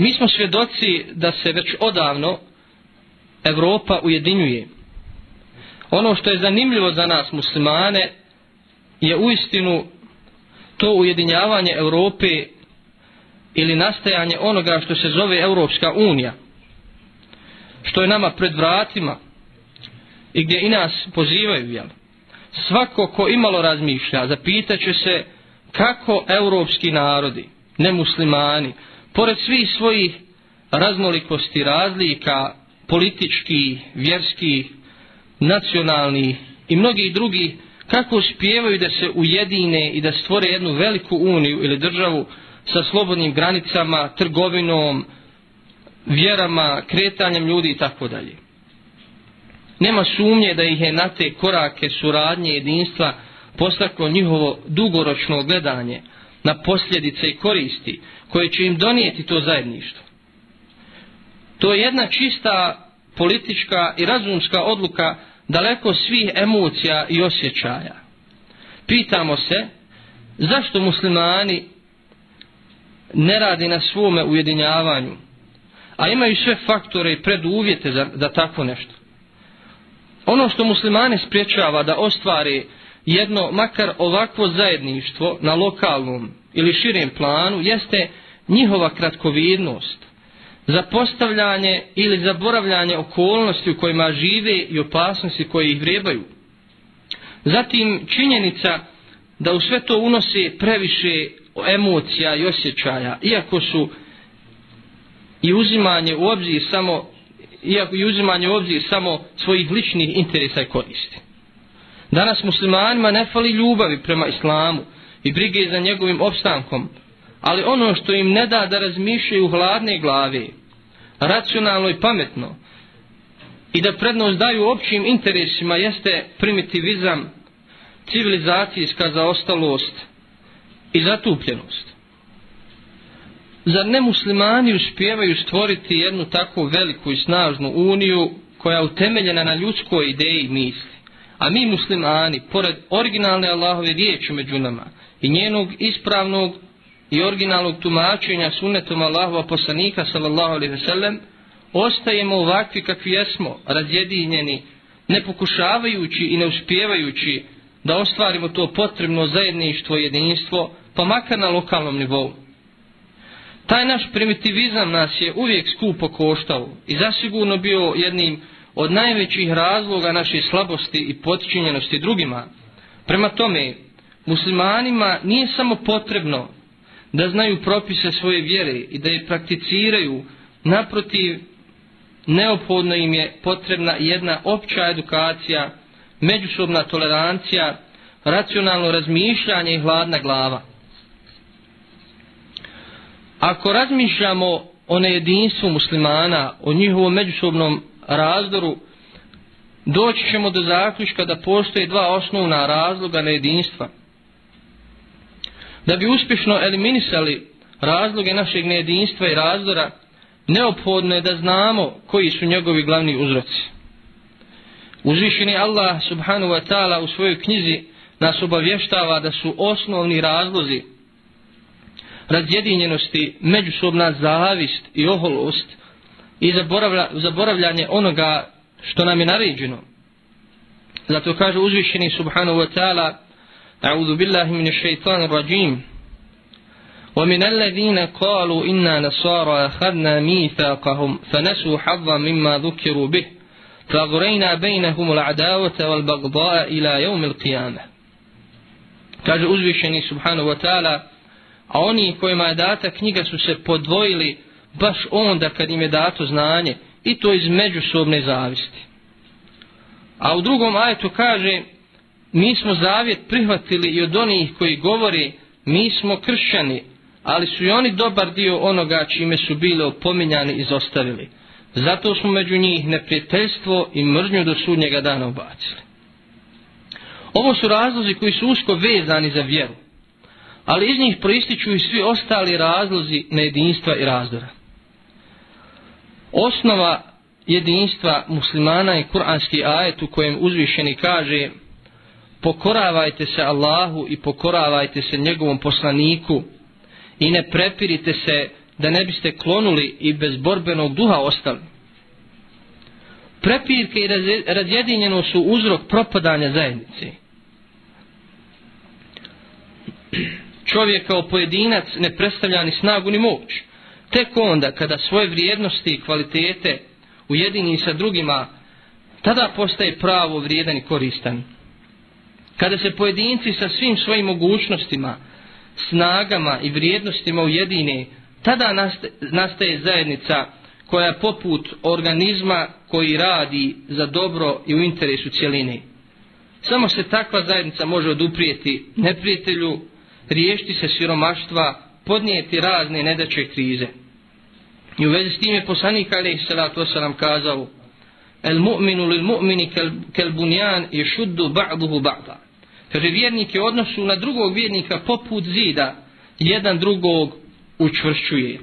Mi smo svjedoci da se već odavno Evropa ujedinjuje. Ono što je zanimljivo za nas muslimane je uistinu to ujedinjavanje Europe ili nastajanje onoga što se zove Europska unija što je nama pred vratima i gdje i nas pozivaju jel? svako ko imalo razmišlja zapitaće se kako europski narodi nemuslimani pored svih svojih raznolikosti razlika politički, vjerski nacionalni i mnogi drugi kako uspijevaju da se ujedine i da stvore jednu veliku uniju ili državu sa slobodnim granicama, trgovinom, vjerama, kretanjem ljudi i tako dalje. Nema sumnje da ih je na te korake suradnje jedinstva postaklo njihovo dugoročno gledanje na posljedice i koristi koje će im donijeti to zajedništvo. To je jedna čista politička i razumska odluka daleko svih emocija i osjećaja. Pitamo se zašto muslimani ne radi na svome ujedinjavanju, a imaju sve faktore i preduvjete za, za tako nešto. Ono što muslimane spriječava da ostvari jedno makar ovakvo zajedništvo na lokalnom ili širem planu jeste njihova kratkovidnost, zapostavljanje ili zaboravljanje okolnosti u kojima žive i opasnosti koje ih vrebaju. Zatim činjenica da u sve to unose previše emocija i osjećaja, iako su i uzimanje u obzir samo iako i uzimanje u obzir samo svojih ličnih interesa i koristi. Danas muslimanima ne fali ljubavi prema islamu i brige za njegovim opstankom, ali ono što im ne da da razmišljaju hladne glave, racionalno i pametno, i da prednost daju općim interesima jeste primitivizam, civilizacijska zaostalost i zatupljenost. Zar ne muslimani uspjevaju stvoriti jednu tako veliku i snažnu uniju koja je utemeljena na ljudskoj ideji i misli? A mi muslimani, pored originalne Allahove riječi među nama i njenog ispravnog i originalnog tumačenja sunnetom Allahova poslanika sallallahu alaihi ve sellem, ostajemo ovakvi kakvi jesmo, razjedinjeni, ne pokušavajući i ne uspjevajući da ostvarimo to potrebno zajedništvo i jedinstvo, pa makar na lokalnom nivou. Taj naš primitivizam nas je uvijek skupo koštao i zasigurno bio jednim od najvećih razloga naše slabosti i potičinjenosti drugima. Prema tome, muslimanima nije samo potrebno da znaju propise svoje vjere i da je prakticiraju, naprotiv, neophodno im je potrebna jedna opća edukacija, međusobna tolerancija, racionalno razmišljanje i hladna glava. Ako razmišljamo o nejedinstvu muslimana, o njihovom međusobnom razdoru, doći ćemo do zaključka da postoje dva osnovna razloga nejedinstva. Da bi uspješno eliminisali razloge našeg nejedinstva i razdora, neophodno je da znamo koji su njegovi glavni uzroci. Uzvišeni Allah subhanahu wa ta'ala u svojoj knjizi nas obavještava da su osnovni razlozi razjedinjenosti, međusobna zavist i oholost i zaboravlja, zaboravljanje onoga što nam je naređeno. Zato kaže uzvišeni subhanahu wa ta'ala A'udhu billahi min shaitan rajim ومن الذين قالوا إنا نصارى أخذنا ميثاقهم فنسوا حظا مما ذكروا به فأغرينا بينهم العداوة والبغضاء إلى يوم القيامة kaže uzvišeni subhanahu wa ta'ala a oni kojima je data knjiga su se podvojili baš onda kad im je dato znanje i to iz međusobne zavisti. A u drugom ajetu kaže mi smo zavjet prihvatili i od onih koji govori mi smo kršćani, ali su i oni dobar dio onoga čime su bile opominjani i zostavili. Zato smo među njih neprijateljstvo i mržnju do sudnjega dana ubacili. Ovo su razlozi koji su usko vezani za vjeru ali iz njih proističu i svi ostali razlozi nejedinstva i razdora. Osnova jedinstva muslimana je kuranski ajet u kojem uzvišeni kaže pokoravajte se Allahu i pokoravajte se njegovom poslaniku i ne prepirite se da ne biste klonuli i bez borbenog duha ostali. Prepirke i razjedinjeno su uzrok propadanja zajednice. Čovjek kao pojedinac ne predstavlja ni snagu ni moć. Tek onda kada svoje vrijednosti i kvalitete ujedini sa drugima, tada postaje pravo vrijedan i koristan. Kada se pojedinci sa svim svojim mogućnostima, snagama i vrijednostima ujedine, tada nastaje zajednica koja je poput organizma koji radi za dobro i u interesu cijeline. Samo se takva zajednica može oduprijeti neprijatelju, riješiti se siromaštva, podnijeti razne nedače krize. I u vezi s tim je poslanik alaih salatu wasalam kazao El mu'minu lil mu'mini kel, kel bunjan je šuddu ba'duhu ba'da. Kaže vjernik je odnosu na drugog vjernika poput zida jedan drugog učvršćuje.